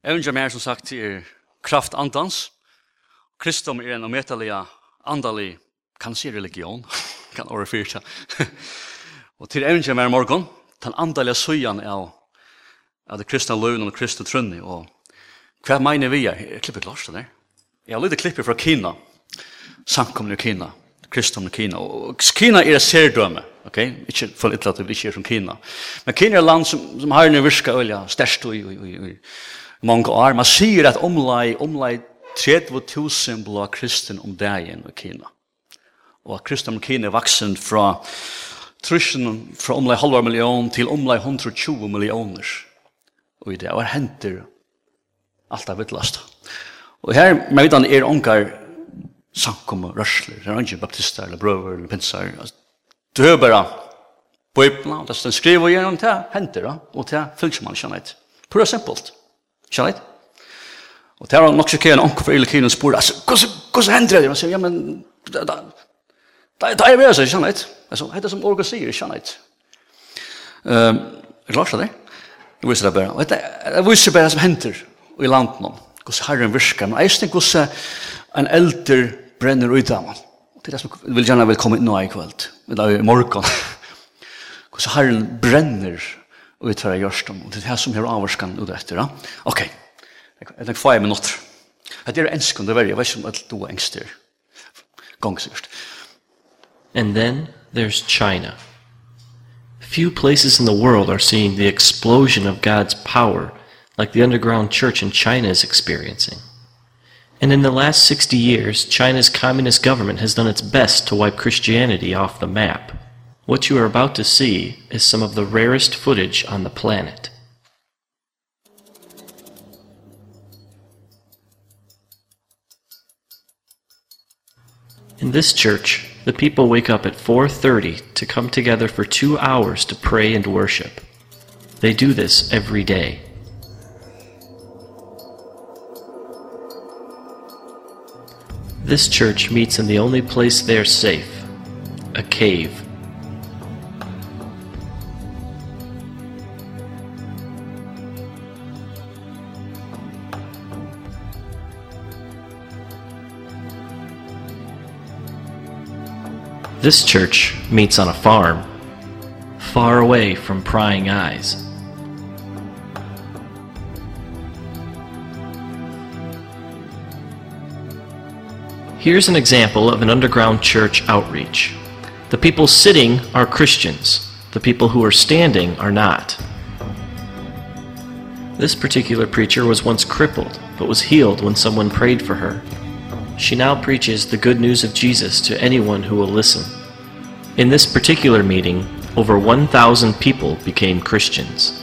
Evangelium er som sagt er kraft andans. Kristum er en ometelige andalig, kan si religion, kan overfyrta. og til evangelium er morgon, den andalige søyan er av det kristna løven og kristna trunni. Og hva mener vi er? Jeg klipper klart det der. Jeg har lyttet klipper fra Kina, samkomne Kina, kristne Kina. Og Kina er et serdømme, ok? Ikke for litt at det ikke er som Kina. Men Kina er land som, som har en virka olja, størst og, og, og, og mange år. Man sier at omlai, omlai 30.000 blå kristen om dagen i Kina. Og at kristen om Kina er vaksen fra trusjen fra omlai halva million til omlai 120 millioner. Og det var henter alt av vittlast. Og her, med vidan, er onkar og rørsler, det er ikke baptister, eller brøver, eller pinsar. Du hører bare Bibelen, det er gjennom det, henter og det fyllt man ikke annet. Pura simpelt. Skjønner jeg? Og det var nok sjokkerende onker for Ilekine og spør, altså, hvordan hender det? Man sier, ja, men, da, da, da, da er vi altså, skjønner jeg? Altså, det er som Orga sier, skjønner jeg? Um, er klart det? Det viser det bare. Og det viser bare det som hender i landet nå. Hvordan herren virker. Men jeg synes hvordan en eldre brenner ut av meg. Det er det som jeg vil gjerne inn nå i kveld. I morgen. Hvordan herren brenner og vi tar jeg gjørst om. Det er det som har avvarskan ut etter. Ja? Ok, jeg tenker få minutter. Det er enskund det verre, jeg vet ikke om du er engster. Gongsikkert. And then there's China. Few places in the world are seeing the explosion of God's power like the underground church in China is experiencing. And in the last 60 years, China's communist government has done its best to wipe Christianity off the map. What you are about to see is some of the rarest footage on the planet. In this church, the people wake up at 4:30 to come together for 2 hours to pray and worship. They do this every day. This church meets in the only place they are safe, a cave. This church meets on a farm, far away from prying eyes. Here's an example of an underground church outreach. The people sitting are Christians. The people who are standing are not. This particular preacher was once crippled, but was healed when someone prayed for her she now preaches the good news of Jesus to anyone who will listen. In this particular meeting, over 1,000 people became Christians.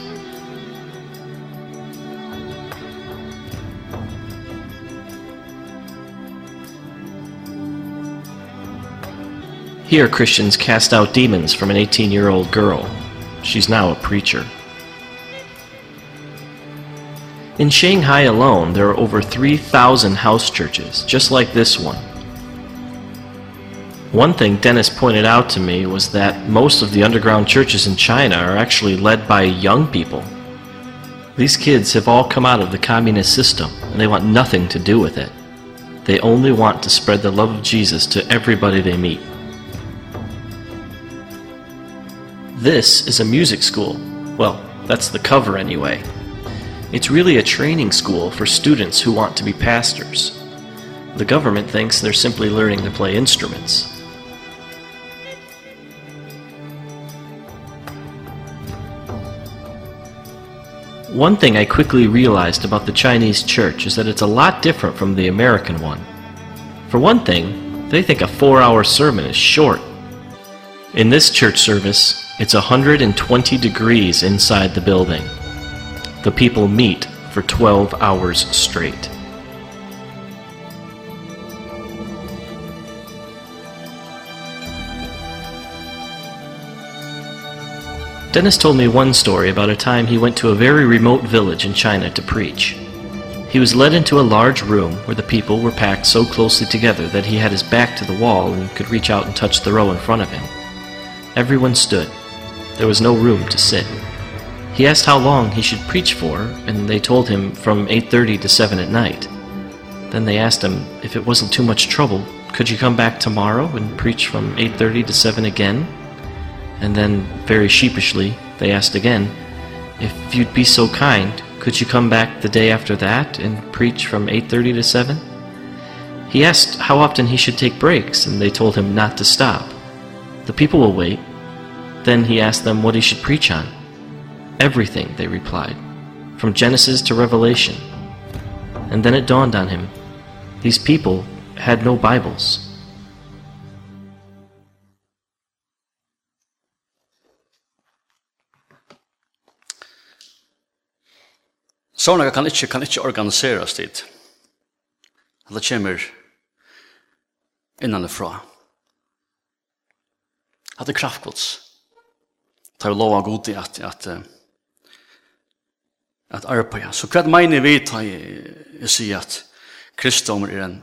Here, Christians cast out demons from an 18-year-old girl. She's now a preacher. In Shanghai alone, there are over 3,000 house churches, just like this one. One thing Dennis pointed out to me was that most of the underground churches in China are actually led by young people. These kids have all come out of the communist system and they want nothing to do with it. They only want to spread the love of Jesus to everybody they meet. This is a music school. Well, that's the cover anyway. It's really a training school for students who want to be pastors. The government thinks they're simply learning to play instruments. One thing I quickly realized about the Chinese church is that it's a lot different from the American one. For one thing, they think a 4-hour sermon is short. In this church service, it's 120 degrees inside the building. The people meet for 12 hours straight. Dennis told me one story about a time he went to a very remote village in China to preach. He was led into a large room where the people were packed so closely together that he had his back to the wall and could reach out and touch the row in front of him. Everyone stood. There was no room to sit. He asked how long he should preach for, and they told him from 8:30 to 7 at night. Then they asked him if it wasn't too much trouble, could you come back tomorrow and preach from 8:30 to 7 again? And then very sheepishly, they asked again, if you'd be so kind, could you come back the day after that and preach from 8:30 to 7? He asked how often he should take breaks, and they told him not to stop. The people will wait. Then he asked them what he should preach on. Everything, they replied, from Genesis to Revelation. And then it dawned on him these people had no Bibles. Sånne kan ikke, kan ikke organiseres dit. Det kommer innanifra. Det er kraftgods. Det er lov av god i at, at, at at arbeida. Så hva mener vi ta jeg sier at kristendom er en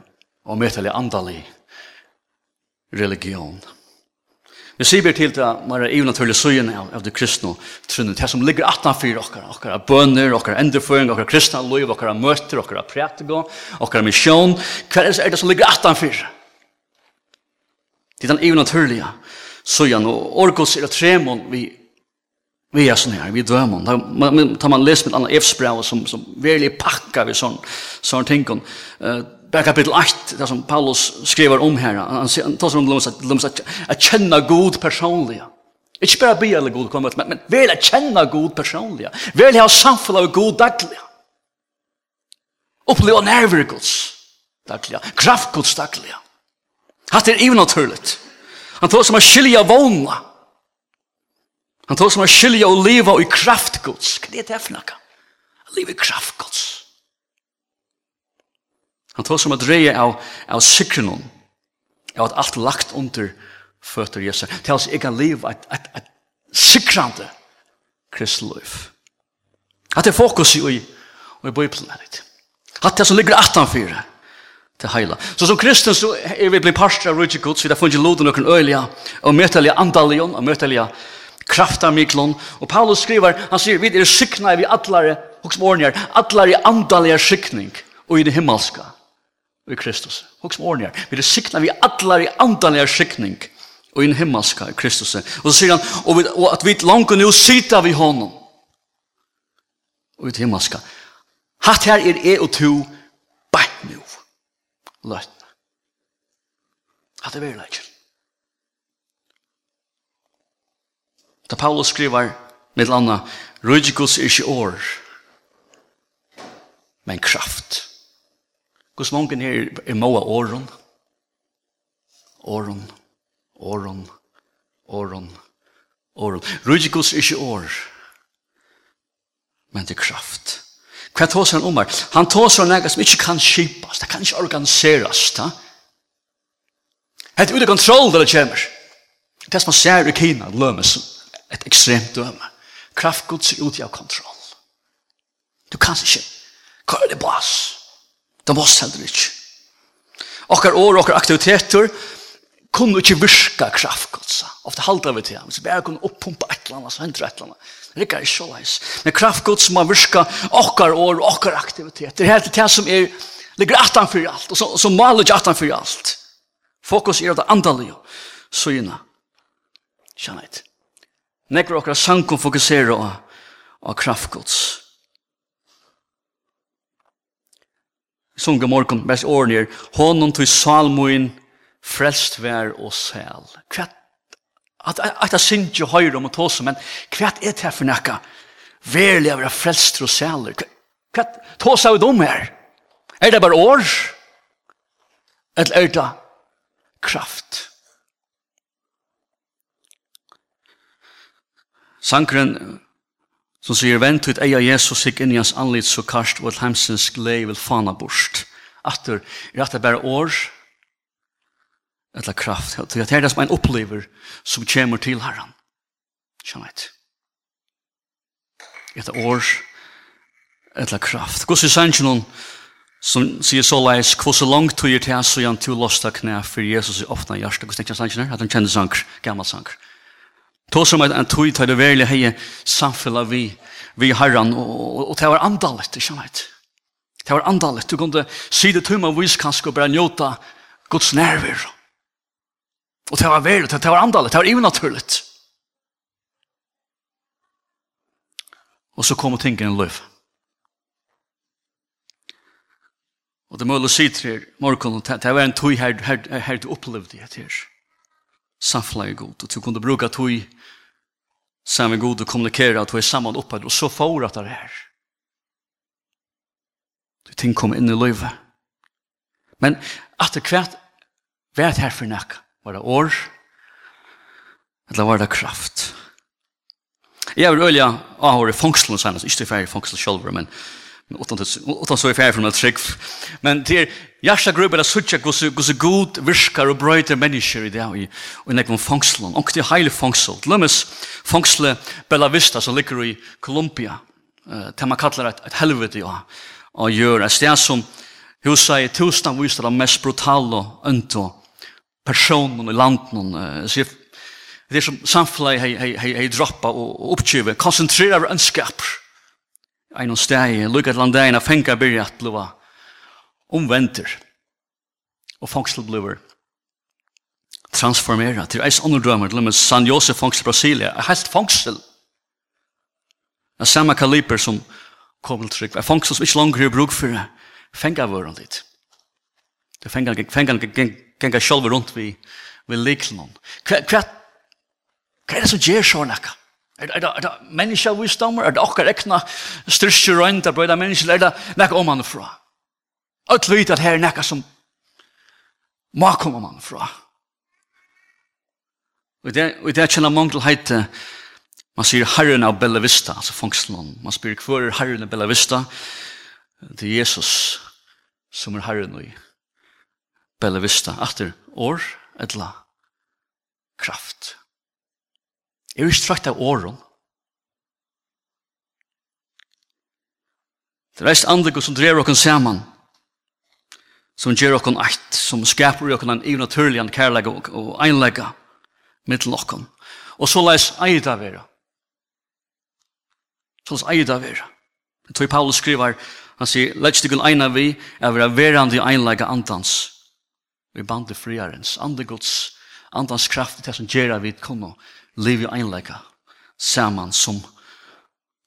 omøtelig andalig religion. Vi sier til det man er even naturlig søgene av, av det kristne trunnet, det som ligger 18-4 okkar, okkar bønner, okkar enderføring, okkar kristne liv, okkar møter, okkar prætigo, okkar misjon, hva er det som ligger 18-4? Det er den even naturlige søgene, og orgos er det tremon vi vi er sånn her, vi dømer. Da, man, tar man läs med et annet evsbrev som, som virkelig pakker vi sånn, sånn ting. Uh, det er kapittel 8, det som Paulus skriver om her. han tar sig om lums att, lums att, god personlig. Ikke bare be alle god kommer, men, men vel å kjenne god personlig. Vel ha samfunnet av god daglig. Oppleve nerver gods daglig. Kraft gods daglig. Hatt er ivenaturligt. Han tar som å skilja vågna. Han tar som å skilja og leva i kraft Guds. Hva er det for noe? Han lever i kraft Guds. Han tar som å dreie av, av sikrenon, av at alt lagt under føtter Jesus. Til at jeg kan leva et, et, et sikrande kristeliv. At det er fokus i, i, i Bibelen her litt. At det som ligger 18-4 til heila. Så som kristen så er vi blitt parstra av Rujtje Guds, vi har funnet loden og øyla, og møtelige andalion, og møtelige andalion, kraftamiklen. Og Paulus skriver, han sier, vi er sykna i vi atlare, hoksmornjar, atlare andalige sykning, og i det himmelska, og i Kristus. Hoksmornjar, vi er sykna vi atlare andalige sykning, og i det himmelska, i Kristus. Og så sier han, og, vi, og at vi langt nu sita vi honom, og i det himmelska. Hatt her er e og to, bæk nu, løtt Hatt er verileggen. Da Paulus skriver, med landa, Rødjekus er ikke år, men kraft. Hvordan mange her er måa åren, åren, åren, åren, åren. Rødjekus er ikke år, men det er kraft. Hva tås han om her? Han tås han nega som ikke kan skipas, det kan ikke organiseras, da. Hette ute kontroll der det kommer. Det er som man ser i Kina, lømmes, et ekstremt døme. Kraftgods er ute av kontroll. Du kan ikke køre det bas. Du må heller ikke. Okkar år, okkar aktiviteter, kunne ikke virka kraftgodsa. Ofte halda vi til ham, så bare kunne oppumpa et eller annet, så hender et eller annet. Det er ikke så leis. Men kraftgods må virka okkar år, okkar aktiviteter. Det er helt det som er, ligger atan for alt, og som maler ikke atan for alt. Fokus er av det andalige, så gynna. Kjennet. Nekker okra sankum fokusera á á kraftgods. Sunga morgon, best årnir, honom til salmuin frelst vær og sel. Hva at at at synd jo høyr om å men kvat er det for nekka? Verlig av frelst og sæler. kvat tosa við um her? Er det bare år? Eller er det kraft? Sankren som sier, vent ut eia Jesus sikk inn i hans anlitt så karst og et heimsens glei vil fana bort. Atter, er at det bare år, eller kraft. Det er det som en opplever som kommer til herren. Kjenner jeg det år, eller kraft. Gås i sannsjonen som sier så leis, hvor så langt tog er til så gjerne til å løste knæ for Jesus i åpne hjertet. Gås tenker sannsjonen, at han kjenner sanker, gammel sanker. Tog som en tog tar det verlig hei samfella vi, vi herran, og, og, det var andalet, ikke sant? Det var andalet, du kunne si det tøyma viskansk og bare njota Guds nerver. Og det var verlig, det var andalet, det var ivenaturligt. Og så kom tingene løv. Og det må jeg si til morgen, det var en tog her, her, her du opplevde det her samfla i god. Og du kunde bruka tog sammen god og kommunikera at du er saman oppe, og så får at det här. Du ting kom inn i løyve. Men at det kvært det her for nek, var det år, eller var det kraft? Jeg vill ölja, ah, har det fangslen, ikke det færre fangslen sjølver, men utan så är färg från att skick. Men det är jasta grupp eller sucha gus gus god viskar och bröter människor i det i och när kon fångslon och det är hela fångsel. Lummes fångsle Bella Vista som ligger i Colombia. Eh där man kallar ett helvete ja. Och gör det stäs som hur säger tusen visst det mest brutala önto personen i landet så det är som samfällig hej hej hej droppa och uppgiva koncentrera önskap ein og stegi, lukka til landeina, fenga byrja at lua, omventer, og fangsel bliver transformera til eis ånderdrømmer, til og med San Josef fangsel Brasilia, er helt fangsel. er samme kaliber som kom til trygg, er fangsel som ikke langer er bruk for fenga vøren dit. Det fenga genga sjolver rundt vi, vi liklån. Hva, hva, hva er det som gjør sånn akka? Er, det, er det menneskevisdommer? Er det okkar ekna styrstje røynt av brøyda menneska? Er det nekka om han fra? Alt vit at her er nekka som må komme man fra. Og det, og det kjenner mange til heite man sier herren av Bella Vista, altså fangstelen. Man spyr hver er herren av Bella Vista? Det er Jesus som er herren i Bella Vista. Atter år, etla kraft. Kraft Er ikke trøtt av åren. Det er reist andre som drever okken saman, som gjør okken eit, som skaper okken en egen naturlig en kærlega og einlega mittel okken. Og så leis eida vera. Så leis eida vera. Det tog Paulus skriver, han sier, Let's dig eina vi, er vera verandi einlega andans, vi bandi friarens, andegods, andans kraft, det som gjør vi kunne liv i einleika saman som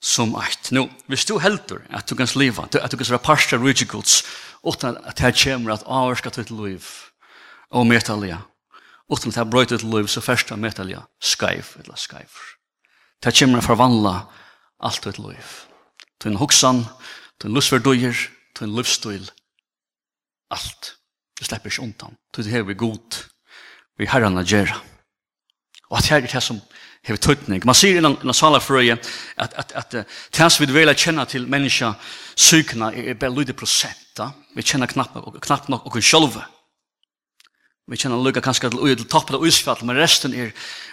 som eit. Nå, hvis du heldur at du kan sliva, at du kan sliva parsta rujtje gods, utan at det kommer at avarska til liv og metalia, utan at det brøyt til liv, så fyrsta metalia skaiv, eller skaiv. Det kommer at forvandla alt til liv. Til en hoksan, til en lusverdujer, til en livsstil, alt. Du slipper ikke undan. Du vi god, vi herrana a gjerra. Og at her er det som hever tøytning. Man sier innan, innan salafrøye at, at, at uh, det som vi vil kjenne til menneska sykene er er bare lydig prosent. Da. Vi kjenner knapt, knapt nok oss sjølve. Vi kjenner lukka kanskje til ui til toppen av uisfall, men resten er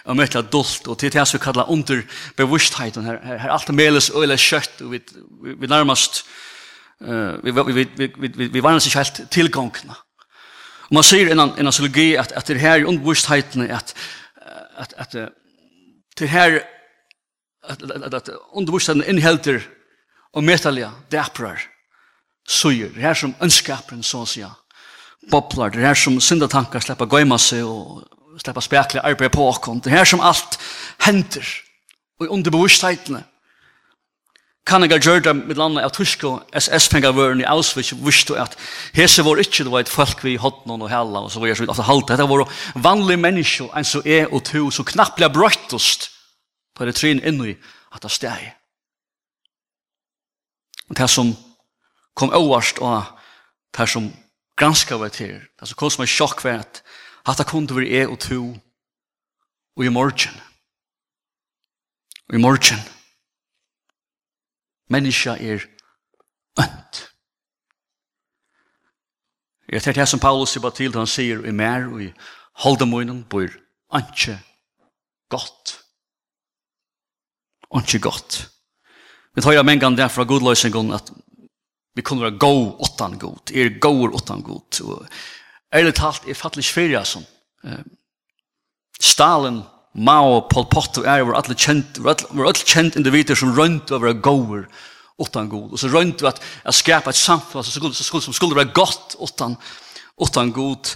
møtla adult, og til det som vi kallar under bevustheten. Her, her, her alt er meles og eller kjøtt, og vi, vi, vi nærmast uh, vi, vi, vi, vi, vi, vi, vi varnes ikke helt tilgångna. Og man sier innan, innan psykologi at, at det her i underbevustheten er at at at til här at at att undervisningen inhälter och metalja däprar sujer det här som önskapren så säga boblar det som synda tankar sleppa gömma seg og sleppa spekla arbeta på och det här som alt händer og underbevisstheten kan jeg gjøre det med landet av tysk SS-penger vøren i Auschwitz visste at hese var ikke det var et folk vi hatt noen og hella og så var jeg så vidt altså halte. Dette var vanlige mennesker en så er og to så knappt ble brøttest på det trinn inni at det steg og det som kom overst og det som granska var til det som kom som en sjokk var at at det kunne være jeg og to og i morgen. Og i morgen. Menneska er ønt. Jeg tar det som Paulus sier til, han sier i mer og i holdemunnen bor ønske godt. Ønske godt. Vi tar jo mengan der fra godløsningen at vi kunne være god åttan god, er god åttan god. Og ærlig talt er fattelig sferia som eh, Stalin Mao, Pol Pot og er var alle kjent, var alle, kjent individer som rønt over å gåer utan god. Og så rønt over at, at skapa et samfunn som skulle, som skulle være godt utan, utan god.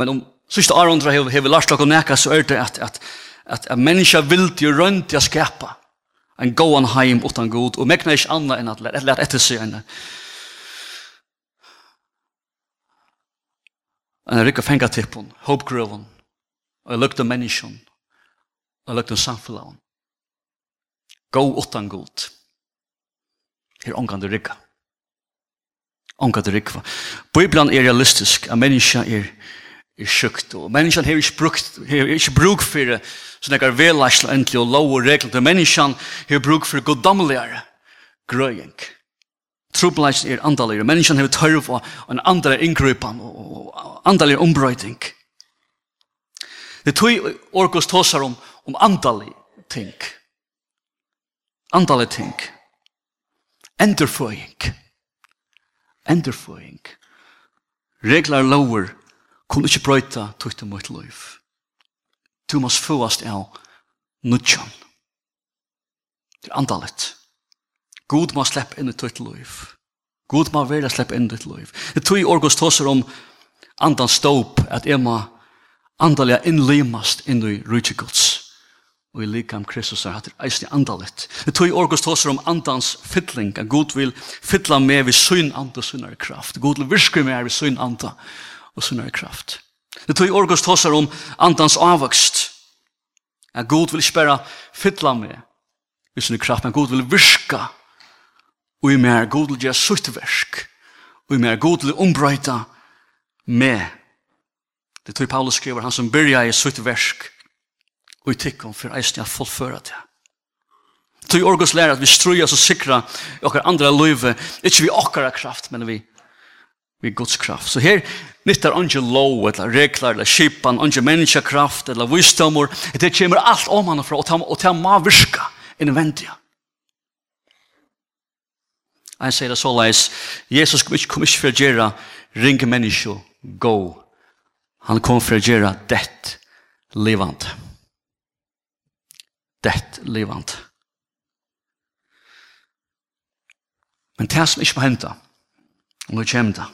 Men om sista Arondra har vi Lars dere og Neka så er det at, at, at, at menneska vil til rønt til å skapa en gåan heim utan god og mekna ikke anna enn at let etter seg enn en rikka fengatipon, hopgrøven, og lukta menneskjon, og løgten samfunnet. Gå utan god. Her ångan du rikka. Ångan du rikva. Bibelen er realistisk. A menneska er, er sjukt. Og menneskan har ikke brukt, har ikke bruk for det, så det er velasla endelig og lov og regler. Men menneskan har bruk for goddomligere grøying. Trobladsen er andaligere. Menneskan har tørv og en andalig inngrypan og andalig ombrøyting. Det tog Orkos tåsar om om andalig ting. Andalig ting. Enderføying. Enderføying. Reglar lover kunne ikke brøyta tøyta mot liv. Du måst fåast av nudjan. Det er andalit. God må slepp inn i tøyt liv. God må være slepp inn i tøyt liv. Det tog i orgos tåser om andan ståp at jeg må andalega innlimast inn i rujtjegods og i likam Kristus er hattir eisni andalit. Det tog Orgos tåser om andans fytling, at Gud vil fytla med vi syn anda og synare kraft. Gud vil virke med vi syn anda og synare kraft. Det tog Orgos tåser om andans avvokst, at Gud vil ikke bare fytla med vi synare kraft, men Gud vil virka og i mer Gud vil gjøre sutt versk, og i mer Gud vil ombrøyta med. Det tog Paulus skriver, han som byrja i sutt versk, og i tikkum for eisen jeg fullføra det. i orgos lærer at vi struja så sikra i okkar andra løyve, ikkje vi okkara kraft, men vi vi Guds kraft. Så her nyttar onge lov, eller regler, eller kipan, onge menneskekraft, eller visdomor, det kommer alt om han fra, og ta ma virka innvendiga. Han sier det så leis, Jesus kom ikke, kom ikke for å gjøre ringe menneske, gå. Han kom for å gjøre dett levant dett livant. Men det som ikke må hente, og nå kommer det,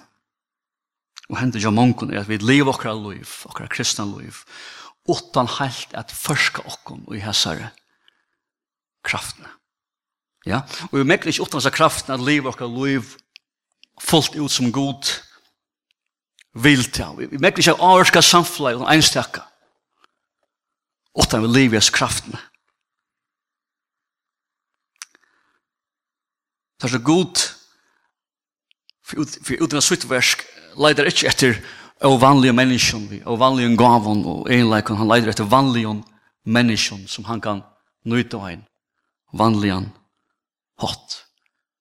og hente jo mange er at vi lever okra liv, okra kristna liv, utan heilt at forska okkom og i hessare kraftene. Ja? Og vi mekker ikke utan hessare kraften at liv okra liv fullt ut som god vil til. Vi mekker ikke at samfunnet og einstakka utan vi lever i kraftene. Det er så god for uten å sitt versk leider ikke etter og vanlige mennesker og vanlige gaven og enleikon Han leider etter vanlige mennesker som han kan nøyte av en vanlige hatt.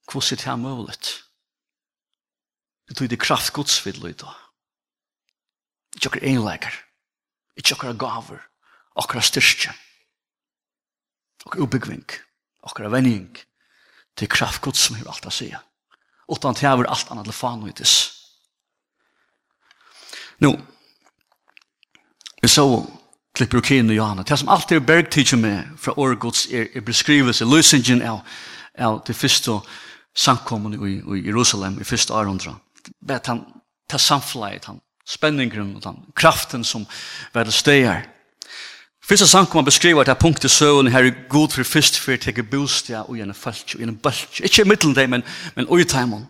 Hvordan er det her mulig? Det tog det kraft gods vid lyda. Ikke akkur enleikar ikke akkur gaver, akkur styrstje, akkur ubyggving, akkur venning, okker til kraft Guds som har alt å si. Utan til jeg alt annet til faen og ytis. Nå, vi så klipper kien og Johanna. Det som alltid er bergtidget med fra åregods er, er beskrivelse, løsningen av, av det første samkommet i, i Jerusalem i første århundra. Det er samfunnet, han, spenningen og den kraften som var det stedet Fyrsta samkomma beskriver at det punkt i søvn her er god for fyrst for å teke bostad og gjerne falsk og gjerne balsk. Ikke i middelen det, men, men ui i.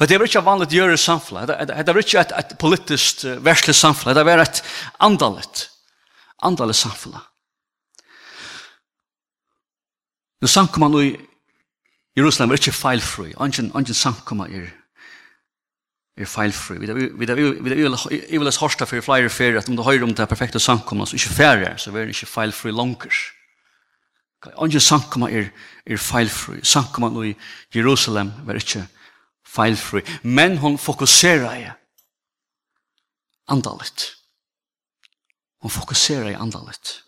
Og det var ikke vanligt gjøre samfunnet. Det var ikke et, et politisk uh, verslig samfunnet. Det var et andalet. Andalet samfunnet. Nå samkomma nå i Jerusalem var ikke feilfri. Angen, angen samkomma er er feilfri. Vi vil ha hørsta for flere ferie at om du høyre om det perfekte samkommet, så ikke ferie, så er det ikke feilfri langer. Andre samkommet er, er feilfri. Samkommet nå i Jerusalem var ikke feilfri. Men hon fokuserer i andalit. Hon fokuserer i andalit.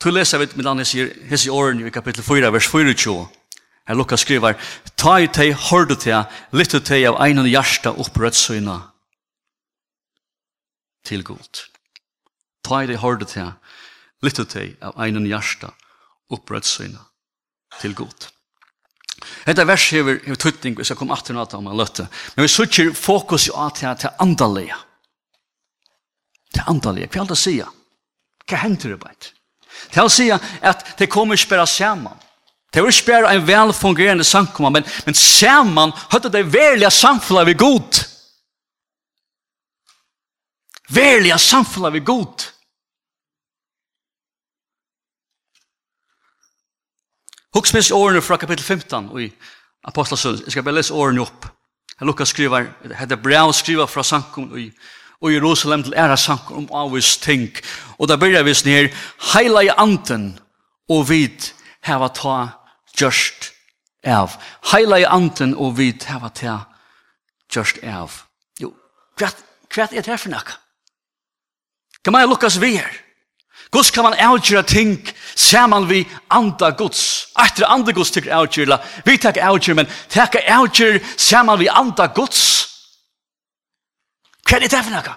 Tu lesa vi med andre sier, hese i åren i kapitel 4, vers 24, Her lukka skriver, Ta i teg, hårdu teg, lyttu teg av einan hjärsta opprøttsøyna til god. Ta i teg, hårdu teg, lyttu teg av einan hjärsta opprøttsøyna til god. Hetta vers hevur hevur tutning, við jeg kom aftur og 18 om. Men við suttjer fokus í at ta til Ta Til andalega. Hva er det å sige? Hva hender det at te kommer spara saman. Det var ikke bare en velfungerende samkomma, men, men sammen hadde det verlige samfunnet vi god. Verlige samfunnet vi god. Huksmins årene fra kapittel 15 i Apostelsund. Jeg skal bare lese årene opp. Lukas skriver, hette brev skriver fra samkommet i og Jerusalem til æra sanker om avvis ting. Og da begynner vi snir, heila i anten, og vid heva ta gjørst av. Heila i anten og vi tæva tæ gjørst av. Jo, hva er det for nakka? Kan man lukkas vi her? Guds kan man avgjøre ting saman vi anda Guds. Etter andre Guds tykker avgjøre, vi takker avgjøre, men takker avgjøre saman vi anda Guds. Hva er det for nakka?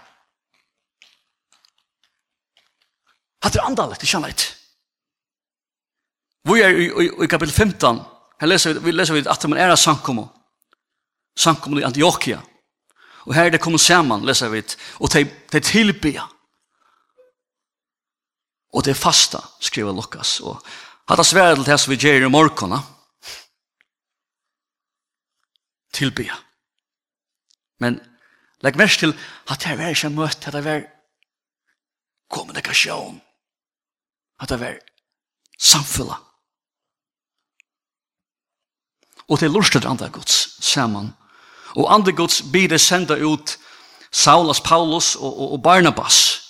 Hatt er andalet, det kjenner jeg ikke. Vi er i, i, i kapitel 15, her leser vi, leser vi at man er sankomo, sankomo i Antiochia, og her er det kommet sammen, leser vi, og de, de tilbya, og de fasta, skriver Lukas, og hatt sværet til det som vi gjør i morgenen, tilbya. Men legg mest til at det er ikke møtt, at det er kommunikasjon, at det er samfunnet, og til lustet andre gods sammen. Og andre gods blir det senda ut Saulas Paulus og, og, og Barnabas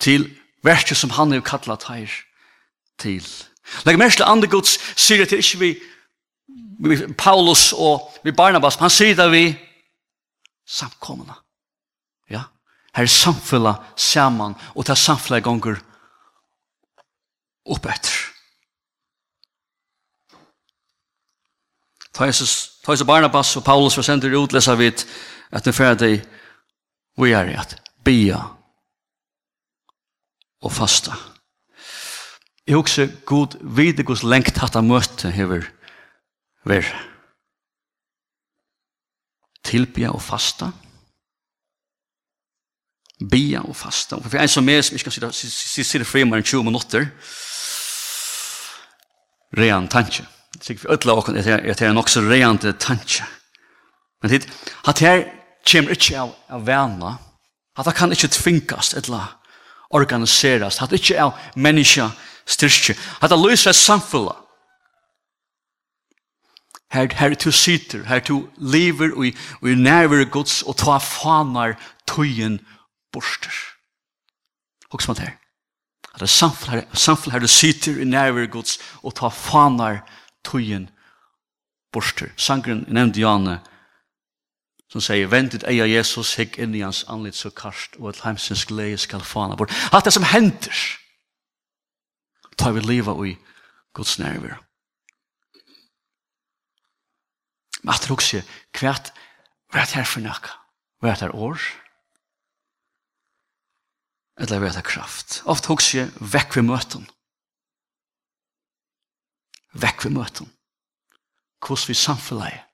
til verket som han har kallat her til. Legg mest til andre gods sier det ikke vi, vi Paulus og vi Barnabas, men han sier det vi samkommende. Ja, her er samfunnet sammen og ta samfella gonger oppetter. Tøys og Barnabas og Paulus var sendt ut, leser vi at den ferdig vi er i at bia og fasta. Jeg husker god vidi hos lengt hatt av møte hever ver. Tilbia og fasta. Bia og fasta. Og for en som er, som ikke kan sitte fri mer en 20 minutter, rean tanke sikkert for ødela åkken, at det er nok så reande tanke. Men det at her kommer ikke av, av vana, at det kan ikke tvingast, eller organiseras. at det ikke av menneska styrke, at det løser samfulla. Her, her to sitter, her to lever og, og i nærvere gods og ta fanar tøyen borster. Og som at her, at det samfunnet her, samfulla her du sitter i nærvere gods og ta fanar tøyen tøyen borster. Sangren nevnte Janne, som sier, vent ditt eia Jesus, hekk inn i hans anlitt så karst, og et heimsens glede skal fana bort. Hatt det som henter, tar vi livet i Guds nerver. Men at det også, hva er det her for nakka, hvert her år, eller hva er det kraft. Ofte også, vekk vi møten, vekk vi møten, hvordan vi samfunnet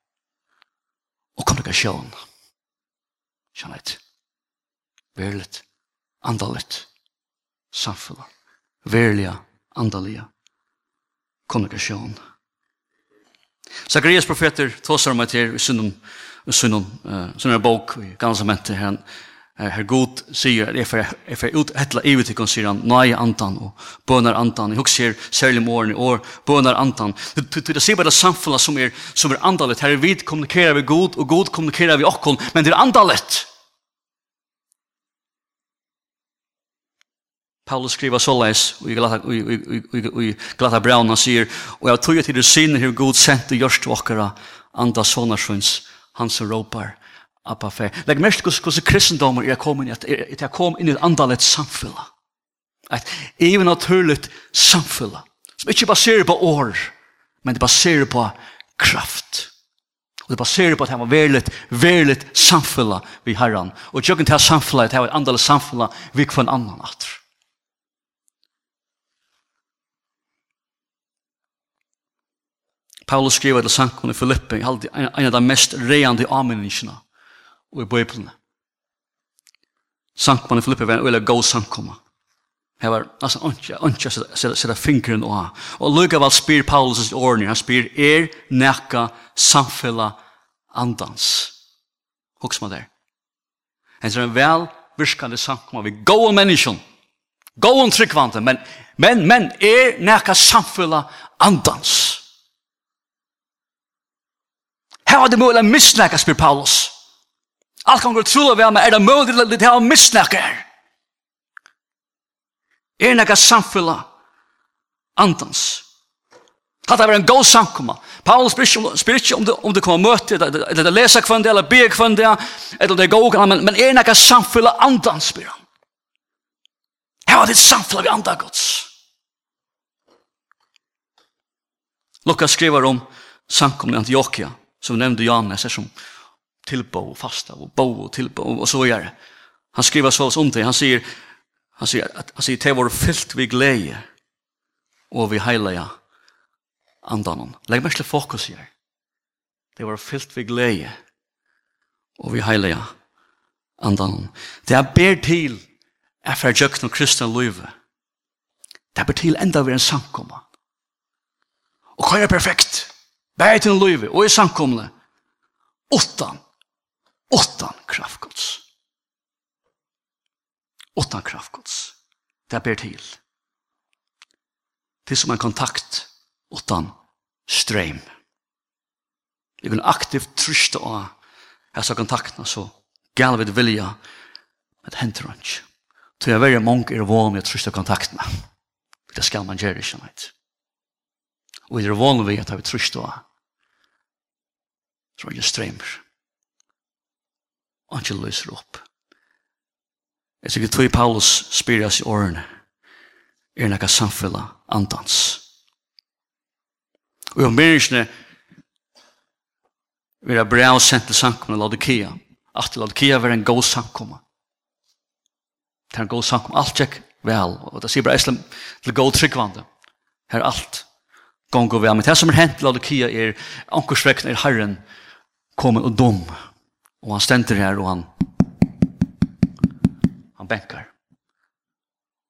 og kommunikasjon. Kjenn et. Verlet, andalet, samfunnet, verlige, andalige, kommunikasjon. Zacharias profeter tåsar om at her i sunnum, sunnum, sunnum bok i gamla sammentet, han Her god sier, jeg får ut etla i til sier han, nøye antan og bønar antan. Jeg husker særlig om årene, og bønar antan. Det sier bare samfunnet som er, som er andalet. Her er vi kommunikerer vi god, og god kommunikerer vi okkon, men det er andalet. Paulus skriver så leis, og i glata braun, han sier, og jeg tog til det sinne her god sent i gjørst vokkara, andas sonarsvins, han som råpar, Abba fer. Legg mest kus kus kristendomar er komin at it er kom inn i andalet samfella. At even naturligt samfella. Som ikkje baserer på år, men det baserer på kraft. Og det baserer på at han var verligt, verligt samfella vi herran. Og tjøkken til samfella, at han var andalet samfella vi kvann annan atter. Paulus skriver til Sankon i Filippi, en av de mest reande avminningene og i bøyplene. Sankman i Filippi var en øyla god sankoma. Her var altså ønskja, ønskja sette fingeren og ha. Og lukka vel spyr Paulus' ordning, han spyr er nekka samfella andans. Hoks man der. Han sier en vel virkande sankoma vi gode menneskjon, gode tryggvante, men, men, men er nekka samfella andans. Her var det mulig å misnekka, spyr Paulus. Alt kan gå trula ved meg, er det mulig til å ha misnakker? Er det noe andans? Hatt det var en god samkomma. Paulus spyr ikke om du, om du kommer møte, eller det leser kvann eller ber kvann eller det er god, men, men er det noe andans, spyr han. Her var det samfunnet vi andan gods. Lukas skriver om samkomna i Antioquia, som nevnte Johannes, som tilbå og fasta og bo og tilbå og så gjør. Han skriver så om det. Han sier, han sier, han sier, det var fyllt vi glede og vi heilige andan Legg mest til fokus her. Det var fyllt vi glede og vi heilige andan Det er ber til er fra jøkken og kristne løyve. Det er ber til enda vi er en samkommet. Og hva er perfekt? Bæg til en løyve og i samkomne. Åttan åttan kraftgods. Åttan kraftgods. Det ber til. Det er som en kontakt åttan strøm. Jeg vil aktivt tryste av hessa kontaktene så gal vi vilja, med hentrunch. henter. Så jeg velger mange er vann med å tryste kontaktene. Det skal man gjøre ikke, nei. Og jeg er vann ved at vi vil av. Så er det strømmer og ikke løser opp. Jeg sikker tog Paulus spyrer i årene er nekka samfella andans. Og jo menneskene vil jeg brev sendt til samkommet Laodikia. At til Laodikia var en god samkommet. Det er en god samkommet. Alt tjekk vel. Og det sier bare Islam til god tryggvande. Her alt gong og vel. Men det som er hent til Laodikia er ankorsvekten er Herren kommet og dom. Og Og han stender her, og han han bänkar.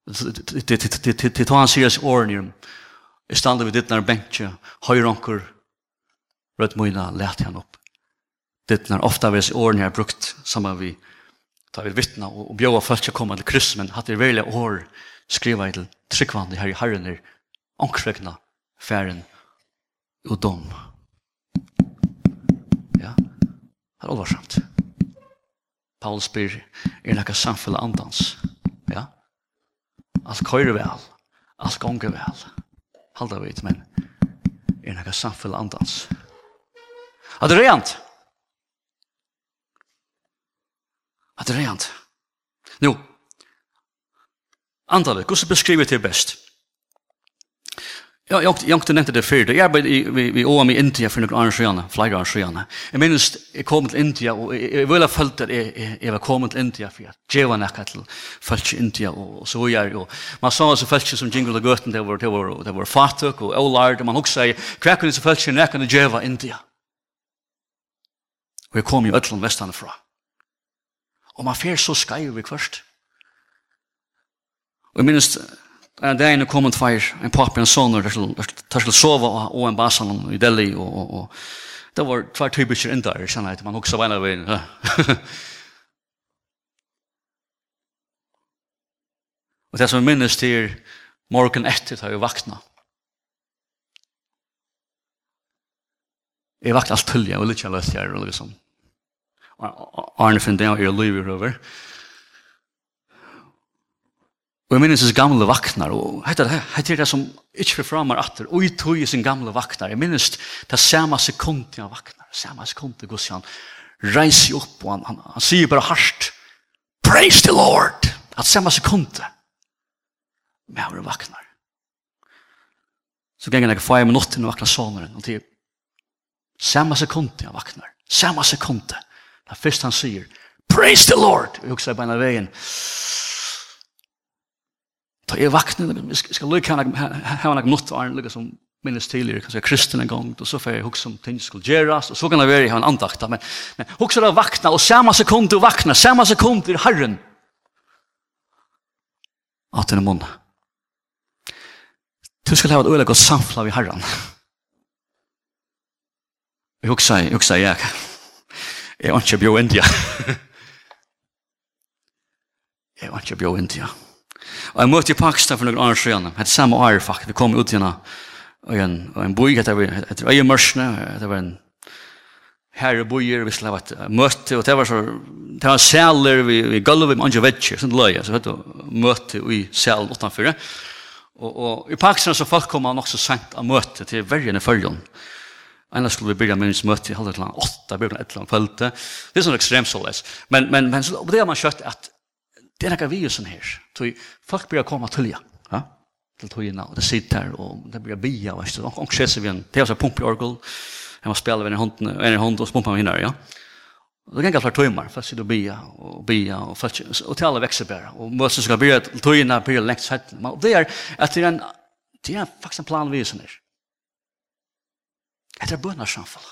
Det tar han seriøs åren i dem. Jeg stander ved ditt nær bänkje, høyre onker, rødt møyna, lät han opp. Ditt nær ofta ved åren jeg har brukt sammen vi ta vi vittna og bjóa folk å komme til kryss, men hatt det veldig år skriva i til tryggvandi her i herrener, onkersvegna, færen og dom. Ja, det er alvarsamt. Paul spyr, er nekka noe andans? Ja? Alt køyre vel, alt gonger vel. Halda vi men er nekka noe andans? Er det er rent! Er det er rent! Nå, andalig, hvordan beskriver det best? Ja, jag jag inte nämnde det för det. Jag vi vi åa mig inte jag för några andra sjöarna, flera sjöarna. Jag minns jag kom till India och jag ville följt det jag var kommit till India för att ge var näka till följt India och så jag och man sa så följt som jingle the gurten där var det var det var fatuk och olard man också säger kvacken så följt näka till Java India. Och jag kom ju ötlon västan ifrån. Och man fer så skai vi först. Och minst En dag er kom en tveir, en papir, en soner, der skulle sova og en basan i Delhi, og, og, og det var tveir typiske indar, kjenner jeg, man hoksa veina vein. og det som jeg minnes til morgen etter, da jeg vakna. Jeg vakna alt tullig, jeg vil ikke ha løst her, og liksom. Arne finner det, og jeg lyver over. Og Og jeg minnes hans gamle vaknar, og hette det, hette det som ikke fyrir framar atter, og i tog sin gamle vaknar, jeg minnes det samme sekund jeg vaknar, samme sekundi gos han reiser opp, og han, han, han sier bare hardt, praise the Lord, at samme sekundi, men han vaknar. Så gengen jeg fyrir fyrir minutter, og vaknar sonaren, og til samme sekund jeg vaknar, samme sekundi, da først han sier, praise the Lord, og jeg husker jeg beina vegin, Ta er vakna, jeg skal lykke henne hana minutter, og lukka som minnes tidligere, kanskje kristen en gang, og så får jeg huske som ting skulle gjøres, og så kan det være jeg har en andakt, men, men huske det å vakna, og samme sekund du vakna, samme sekund er Herren. At den er munn. Du skal ha et øyelig godt samfla vi Herren. Jeg husker, jeg husker, jeg Jeg var ikke bjør India. Jeg var ikke bjør India. Jeg Og jeg møtte i Pakistan for noen år siden, et samme år faktisk, vi kom ut igjen og en, og en boi, etter, etter øyemørsene, det var en herre boier, vi skulle ha et møte, og det var så, det var sæler vi, vi gulvet med andre vetsjer, sånn løy, så vet du, møte i sælen utenfor. Og, og i Pakistan så folk kom han også sent av møte til vergene følgen. Annars skulle vi bygge minst møte i halvdelen åtta, bygge et eller annet kvalitet. Det er sånn ekstremt såleis. Men, men, men så, det har man kjøtt at Det er noe vi som her. Så folk blir å til ja. Ja? Til togene, og det sitter her, og det blir bia, og så og skjesser vi en, det er også pump i orgel, jeg må spille ved en hånd, en hånd, og så pumper vi ja. Og det kan flere timer, folk sitter og bia, og bia, og folk, og til alle vekser bare, og møtes skal bli til togene, blir lengt sett. Men det er, at det er en, det er faktisk en plan vi som her. Det er bønner samfunn.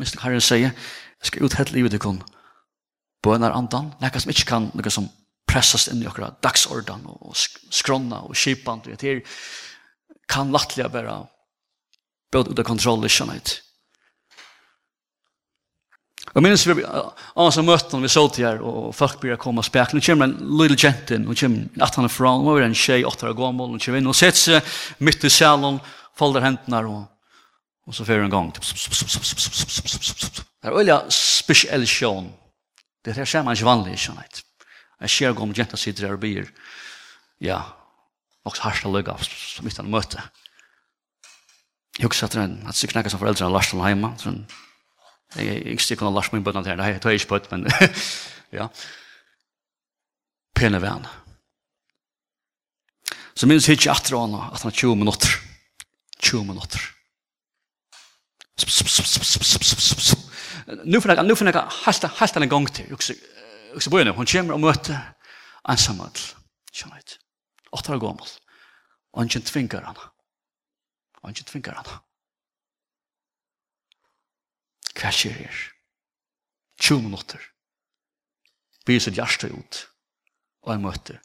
Mr. Karen sier, jeg skal ut helt livet til kunden, bønner andan, nekka som ikke kan, nekka som pressas inn i okra dagsordan og skronna og kipan, det er kan lattelig være bød ut av kontroll, ikke sant? Og minnes vi, annars av møtene vi så til her, og folk blir å komme og spek, nå kommer en lille jente inn, nå kommer at han er fra, nå er en tjej, 8 år gammel, nå kommer inn, og setter seg midt i salen, folder hendene og og så fyrir en gang. Det er veldig spesiell sjån Det er ser man ikke vanlig, ikke sant? Jeg ser om jenta sitter her og blir, ja, og harsta hardt som ikke han møte. Jeg husker at han, at jeg knakket som foreldre av Larsen hjemme, så han, jeg ikke stikker noen Larsen min bøtten her, nei, jeg tar ikke bøtt, men, ja, pene venn. Så minns jeg ikke at han, at han 20 minutter, 20 minutter. Sp, sp, sp, sp, sp, sp, sp, sp, sp, nu får jag nu får jag hasta hasta en gång till. Och så och så börjar hon kommer och möter ensamhet. Schönhet. Och tar gammal. Och inte tvingar han. Och inte tvingar han. Kanske är 20 minutter. Vi ser hjärsta ut. Og jeg møtte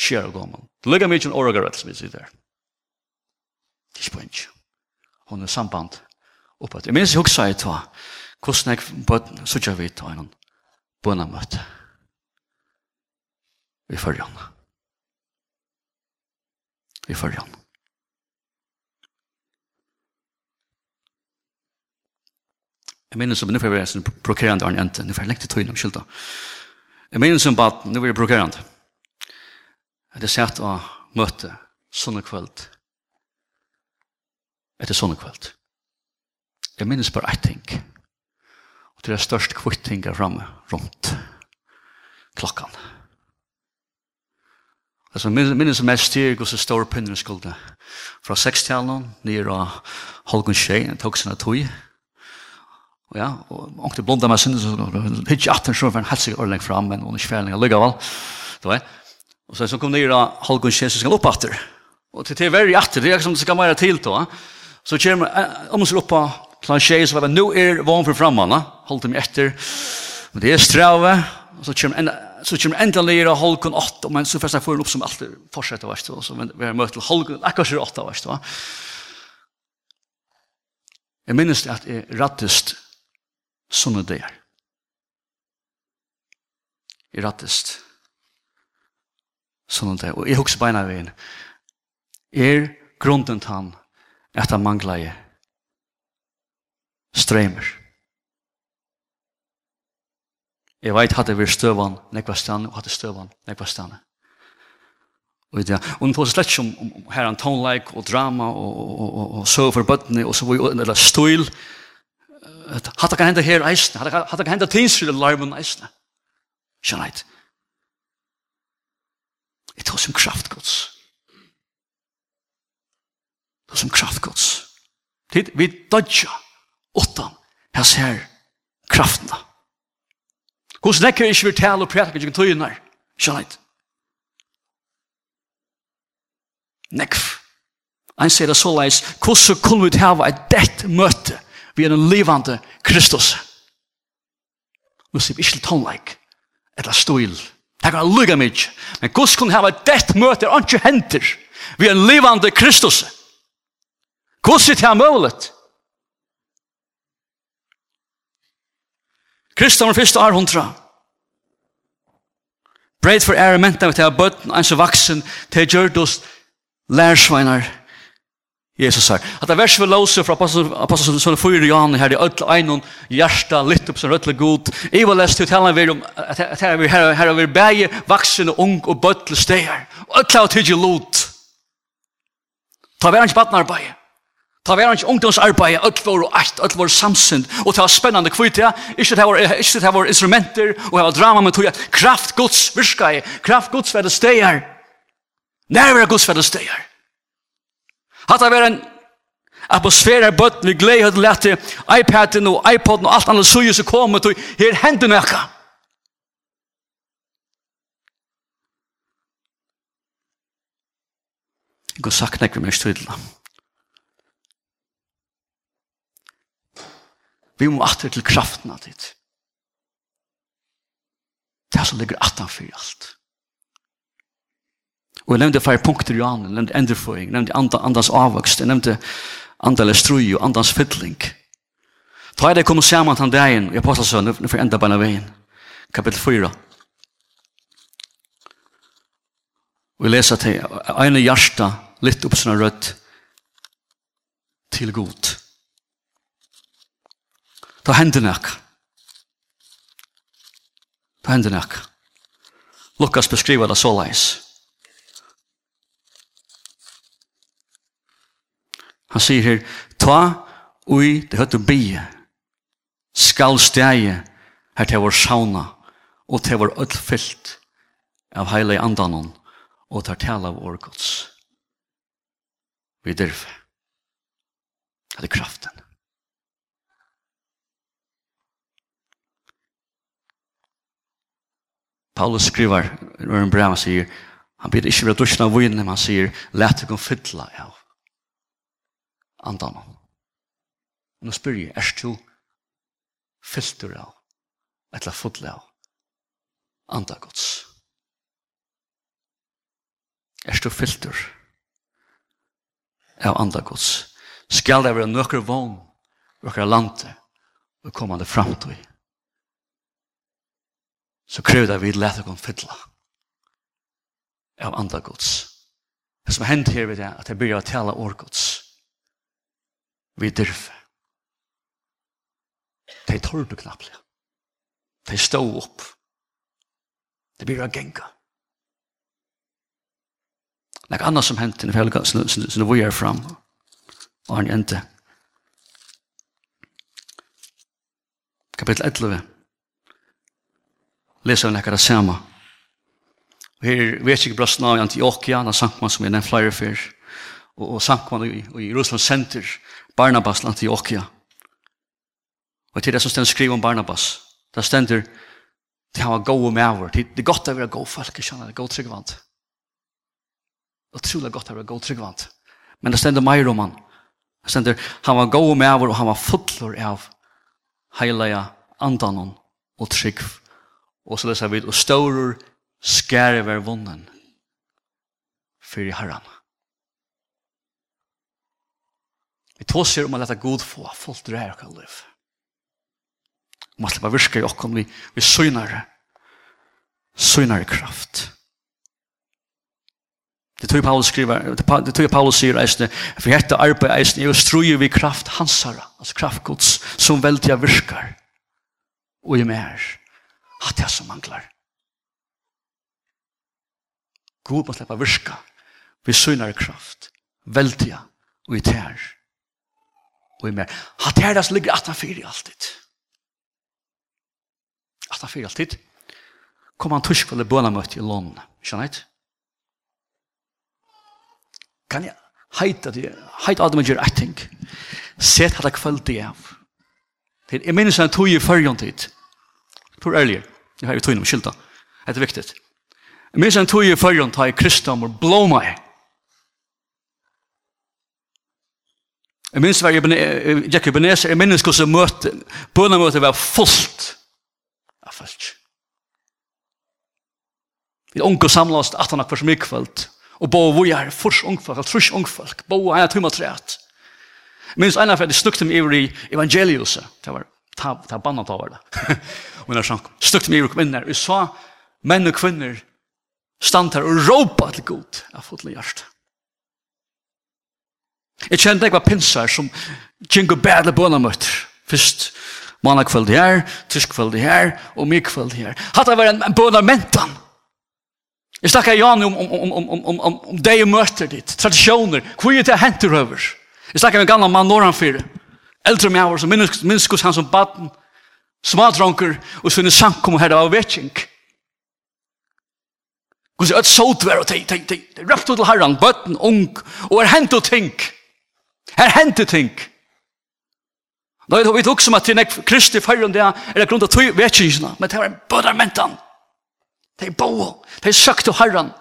kjære gammel. Det ligger mye en åregarett som vi sitter der. Ikke på ikke. Hun er samband oppe. Jeg minns jeg også sa jeg ta. Hvordan jeg bøtt, så gjør vi ta en bønne møte. Vi følger han. Vi følger han. Jeg mener som, nu får jeg være sånn prokerende Arne Ente, nu får jeg lengt til tøyne om skylda. Jeg mener som bare, nu får jeg prokerende. Jeg hadde sett å møte sånne kvöld, etter sånne kvöld. Jeg minnes bare ett ting. Og det er størst kvitting er framme rundt klokkan. Altså minnes som mest styr gos er store pinner skulde. Fra 60-talen, nye av Holgun Shea, en tog sinne tog. Og ja, og ångte blonda meg sinne, så hitt i 18 sjøen, for en helsig ørling fram, men hun er ikke kvelning, jeg lykka vel. Og så, kom nye av Holgun Shea, så skal opp atter. Og til det er verre atter, det er som det skal være til. Så kommer, om hun skal opp av Klant tjej så var det, nu er vann för frammanna, holdt dem efter. men det är strave, Och så kommer enda, så kommer enda lera halkon 8, men så först jag får upp som alltid fortsätter. veist, så, så men vi har møtt til halkon, akkurat er 8, veist, va? Jeg minnes det at rattest sånne där. Jeg rattest sånne dager, og jeg husker beina en. er grunden til han at han manglar strøymer. Jeg vet at det vil støvann nekva stane, og at det støvann nekva stane. Og det, er, og det er slett som om, om her en tonleik og drama og, og, og, og søv for bøttene og så var det en eller støyl. Hatt det kan hende her eisne, hatt det kan hende tinsrille larmen eisne. Skjønner jeg Det er som kraftgods. Det er som kraftgods. Tid, vi dodger. Åttan, Jeg ser kraftene. Hvordan lekker ikke vi tale og prædike ikke tøyene her? Skjønner jeg Nekv. Han sier det så leis, hvordan kunne vi hava et dett møte vi en livande Kristus? Nå sier vi ikke tonleik, eller stil. Det kan lukka mykje. Men hvordan kunne hava et dett møte, ikke henter, vi en livande Kristus? Hvordan er det mulig? Kristus var første århundra. Breit for ære menta vi til at bøtten ens vaksen til gjørdos lærsveinar Jesus her. At det vers vi låser fra apostelsen som fyrir Johan her i ødel einon hjärsta, litt upp som rødle god. I var lest til talen vi om at her er vi bæge vaksen og ung og bøttel stegar. Og ødel av tidlig lot. Ta vi er ikke badnarbeid. Ta var ikke ungdomsarbeid, alt og alt, alt vår samsynd, og ta spennande spennende kvitt. Ikke det var, vår var instrumenter, og det var drama, men tog kraft Guds virka i, kraft Guds var det nærvare Guds var det steier. Hatta var en atmosfære av bøtten, vi gleder hadde lette, iPaden og iPoden og alt annet suje som kommer til her hendte nekka. Jeg har sagt nekka, men jeg. Vi må atre til kraften av ditt. Det er som ligger atan for alt. Og jeg nevnte fire punkter i anen, jeg nevnte endreføring, jeg nevnte and andans avvokst, jeg nevnte andale strui og andans fytling. Ta er det kom saman han dagen i Apostelsøn, nå får enda beina veien, kapittel 4. Og jeg leser til, ene hjärsta, litt opp sånne rødt, til god. Ta hender nok. Ta hender nok. Lukas beskriver det så leis. Han sier her, ta ui det høyt høyte bie, skal stege her til vår sauna, og til vår ødfyllt av heile andanon, og tar tale av vår gods. Vi dyrfe. Det er kraften. Paulus skriver, når en brev, han sier, han blir ikke ved dusjen av vinen, men han sier, let deg om fytla av andaman. Nå spyr jeg, er du fyltur av, eller fytla av andagods? Er du fyltur av andagods? Skal det være nøkker vogn, nøkker lande, og kommande framtid? så krev det vi lette å fylla av andre gods. Det som hendt her vet jeg, at jeg begynner å tale år gods. Vi dyrfe. De tør du knapple. De stå opp. De begynner å genga. er annet som hendt i fjellet, som vi er fram, og han endte. Kapitel 11 leser vi nekker det samme. Og her vet ikke brøsten av Antiochia, den samkommet som jeg nevnt flere før, og, og samkommet i, i Jerusalem senter, Barnabas til Antioquia. Og til det som stender skriver om Barnabas, det stender til han var gode med over, det er godt å være gode folk, ikke sant, det er gode tryggvant. Det er Utrolig godt å være gode tryggvant. Men det stender mer om han. Det stender, han var gode med over, og han var fotler av heilige andanon og tryggvant Og så leser vi, og stårer skære ver vunnen for i herren. Vi tåser om å lette god få, folk dreier ikke liv. Om at det bare virker i okken, vi, vi syner, syner kraft. Det tror jeg Paulus skriver, det tror jeg Paulus sier eisne, for hette arbeid eisne, jeg struer vi kraft hansara, altså kraftgods, som veldig virkar, og i mer at det er som manglar. God må slippe virka vi synare kraft, veltja og i tær og i mer. At det er det som ligger at han fyrer alltid. At han fyrer alltid kom han tusk tuskvall i bønamøtt i lån. Skjønner jeg? Kan jeg heita det, heita alt man gjør et ting. Sett hatt kvöld det av. Jeg minnes en tog i fyrjon tid. Tor ærlig. Det har ju tog inom skyldan. Det är viktigt. Jag minns en tog i förrjön tar jag kristam och blåma i. Jag minns var jag i Benes, jag minns hur som möte, bönamöte var fullt av folk. Vi unga samlast att han har för mycket Og bo vi er fors ungfolk, trus ungfolk, bo er tøyma træt. Minst ena fyrir slukte mig i evangeliuset, det var ta, ta banna ta var det. og når sånn, stukt meg og kvinner, vi så menn og kvinner stand her og råpa til god av fullt hjert. Jeg kjente jeg var pinsar som kjenge bedre bøna møtter. Først manna kveld her, tysk kveld her og mig kveld her. Hatt jeg var en, en bøna mentan. Jeg snakker Jan om, om, om, om, om, om, om, om deg og møter ditt, tradisjoner, hvor er det hentur over? Jeg snakker med en gammal mann når han det. Eldre med som minnskus han som baden, smadronker, og sunne samkom og herre av vetjeng. Og så er det sånt vær og ting, ting, ting. Det er røpt til herren, bøtten, ung, og er hentu og ting. Er hentu og ting. Nå er det vi tok som at det kristi fyrrund det er grunn av tog vetjengisene, men det er bare mentan. Det er bo, det er til herren.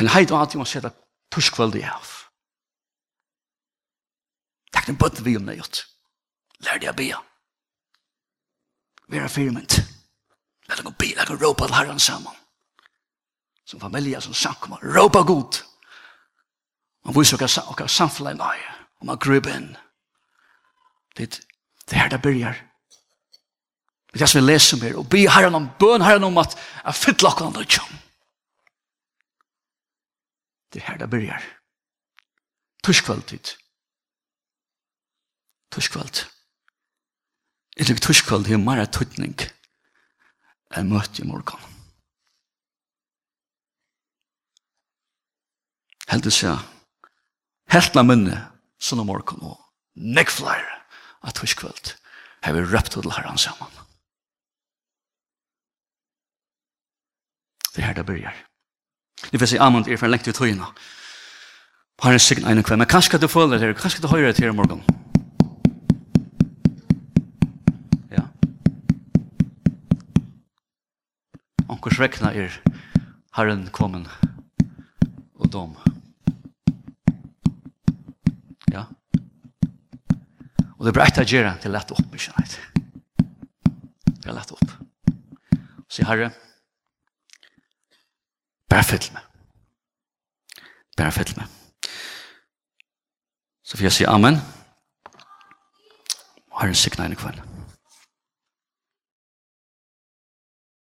kan heit og at man sier det torskveld i av. Takk den bøtt vi om det gjort. Lær deg å bia. Vi er firmynd. Lær deg å bia, lær deg å råpa til herren sammen. Som familie, som samkommer, råpa god. Man viser okkar samfunnet i nøye, og man grubber inn. Det er her det byrjar. Det er det som vi leser mer, og be herren om bøn herren om at jeg fyller okkar andre kjønn. Det er her det begynner. byrjar. Torskvaldtid. Torskvald. Jeg tror torskvald er mer tøytning enn møte i morgen. Helt til å si, helt av munne, sånn om morgen og nekflær av torskvald har vi røpt til herren sammen. Det er her det begynner. Det vil si amant er for lengt ut høyna. Og har en sign ene kveld. Men kanskje du føler det her, kanskje du hører det her i morgen. Ja. Onkurs rekna er Herren kommen og dom. Ja. Og det er brekt å gjøre til lett opp, ikke sant? Det er lett opp. Så herre, Bare fyll meg. Bare fyll meg. Så får jeg si amen. Har Herren sikna henne kvelden.